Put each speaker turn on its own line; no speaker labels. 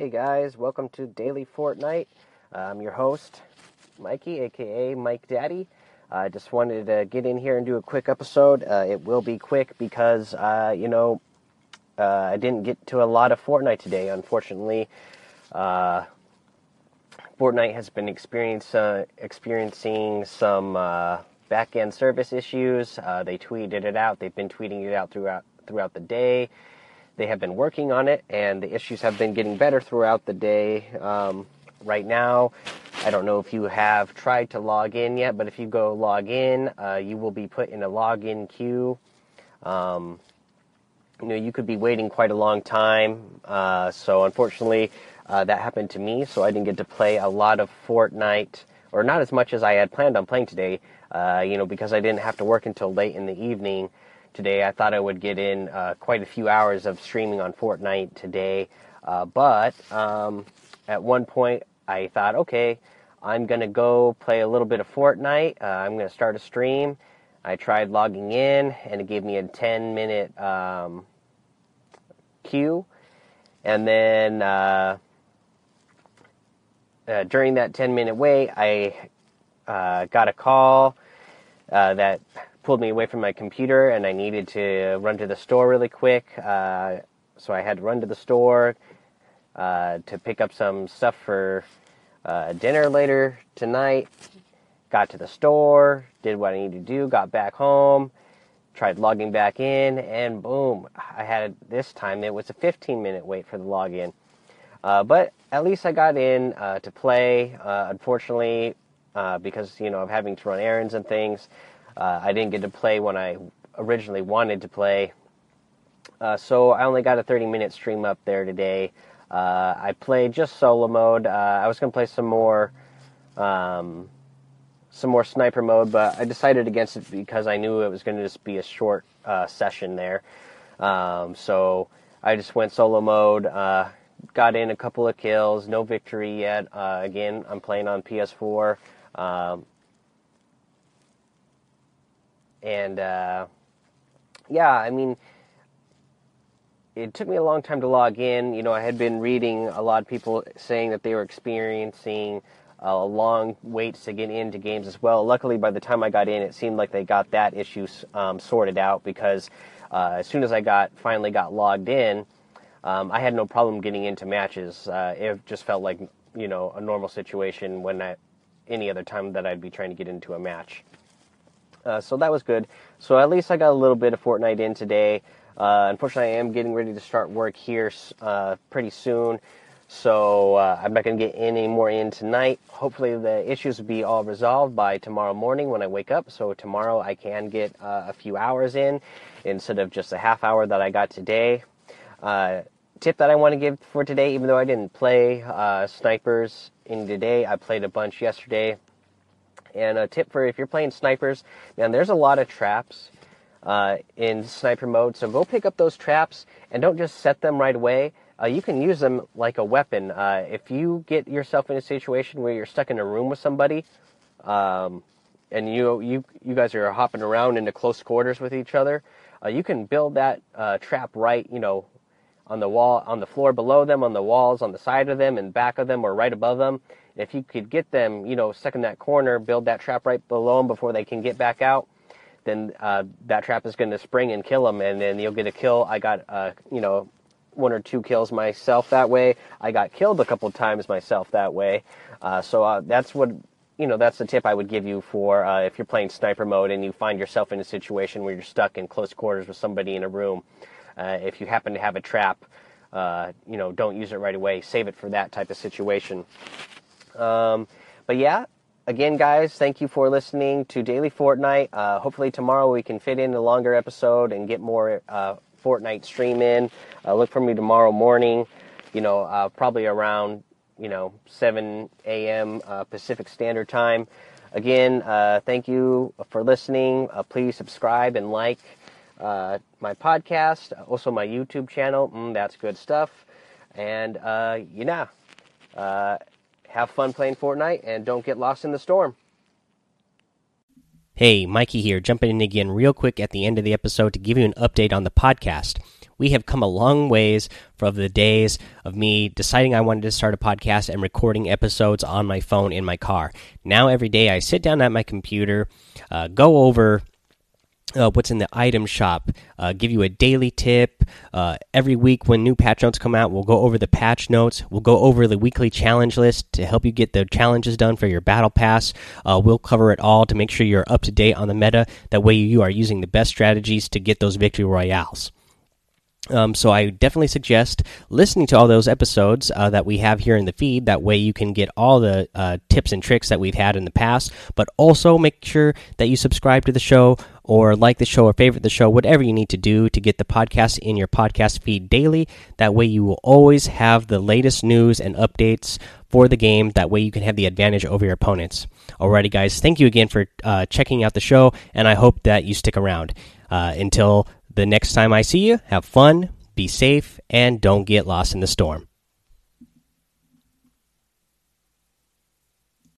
Hey guys, welcome to Daily Fortnite. I'm your host, Mikey, aka Mike Daddy. I just wanted to get in here and do a quick episode. Uh, it will be quick because, uh, you know, uh, I didn't get to a lot of Fortnite today, unfortunately. Uh, Fortnite has been uh, experiencing some back end service issues. they tweeted it out, they've been tweeting it out throughout, throughout the day. They have been working on it, and the issues have been getting better throughout the day. Um, right now, I don't know if you have tried to log in yet, but if you go log in, uh, you will be put in a login queue. Um, you know, you could be waiting quite a long time. Uh, so unfortunately, uh, that happened to me. So I didn't get to play a lot of Fortnite, or not as much as I had planned on playing today. Uh, you know, because I didn't have to work until late in the evening today. I thought I would get in uh, quite a few hours of streaming on Fortnite today, uh, but um, at one point I thought, okay, I'm gonna go play a little bit of Fortnite. Uh, I'm gonna start a stream. I tried logging in, and it gave me a 10 minute um, queue, and then uh, uh, during that 10 minute wait, I uh, got a call that pulled me away from my computer and I needed to run to the store really quick. Uh, so I had to run to the store uh, to pick up some stuff for uh, dinner later tonight. Got to the store, did what I needed to do, got back home, tried logging back in, and boom, I had this time it was a 15 minute wait for the login. Uh, but at least I got in uh, to play. Uh, unfortunately, because you know of having to run errands and things, uh, I didn't get to play when I originally wanted to play. Uh, so I only got a 30 minute stream up there today. Uh, I played just solo mode. Uh, I was going to play some more, um, some more sniper mode, but I decided against it because I knew it was going to just be a short uh, session there. Um, so I just went solo mode. Uh, got in a couple of kills. No victory yet. again, I'm playing on PS4. Um, and uh, yeah, I mean, it took me a long time to log in. You know, I had been reading a lot of people saying that they were experiencing uh, long waits to get into games as well. Luckily, by the time I got in, it seemed like they got that issue um, sorted out because uh, as soon as I got finally got logged in, um, I had no problem getting into matches. Uh, it just felt like you know a normal situation when I, any other time that I'd be trying to get into a match. Uh, so that was good. So at least I got a little bit of Fortnite in today. Uh, unfortunately, I am getting ready to start work here uh, pretty soon. So uh, I'm not going to get any more in tonight. Hopefully, the issues will be all resolved by tomorrow morning when I wake up. So tomorrow I can get uh, a few hours in instead of just a half hour that I got today. Tip that I want to give for today, even though I didn't play snipers in today, I played a bunch yesterday. And a tip for if you're playing snipers, man, there's a lot of traps uh, in sniper mode. So go pick up those traps and don't just set them right away. Uh, you can use them like a weapon. Uh, if you get yourself in a situation where you're stuck in a room with somebody, um, and you you you guys are hopping around into close quarters with each other, uh, you can build that uh, trap right, you know, on the wall, on the floor below them, on the walls, on the side of them, and back of them, or right above them if you could get them, you know, stuck in that corner, build that trap right below them before they can get back out, then uh, that trap is going to spring and kill them, and then you'll get a kill. I got, uh, you know, one or two kills myself that way. I got killed a couple times myself that way. Uh, so uh, that's what, you know, that's the tip I would give you for uh, if you're playing sniper mode and you find yourself in a situation where you're stuck in close quarters with somebody in a room. Uh, if you happen to have a trap, you know, don't use it right away. Save it for that type of situation. Um, but yeah, again, guys, thank you for listening to Daily Fortnite. Uh, hopefully tomorrow we can fit in a longer episode and get more uh, Fortnite stream in. Uh, look for me tomorrow morning. You know, uh, probably around you know 7 a.m. Uh, Pacific Standard Time. Again, uh, thank you for listening. please subscribe and like my podcast, also my YouTube channel. Mm, that's good stuff. And you know have fun playing Fortnite, and don't get lost in the storm.
Hey, Mikey here, jumping in again real quick at the end of the episode to give you an update on the podcast. we have come a long ways from the days of me deciding I wanted to start a podcast and recording episodes on my phone in my car. Now, every day I sit down at my computer, uh, go over uh, what's in the item shop, uh, give you a daily tip. Uh, every week, when new patch notes come out, we'll go over the patch notes. We'll go over the weekly challenge list to help you get the challenges done for your battle pass. Uh, we'll cover it all to make sure you're up to date on the meta. That way, you are using the best strategies to get those victory royales. Um, so I definitely suggest listening to all those episodes uh, that we have here in the feed. That way you can get all the uh, tips and tricks that we've had in the past. But also make sure that you subscribe to the show or like the show or favorite the show, whatever you need to do to get the podcast in your podcast feed daily. That way you will always have the latest news and updates for the game. That way you can have the advantage over your opponents. Alrighty, guys, thank you again for uh, checking out the show, and I hope that you stick around uh, until the next time I see you, have fun, be safe, and don't get lost in the storm.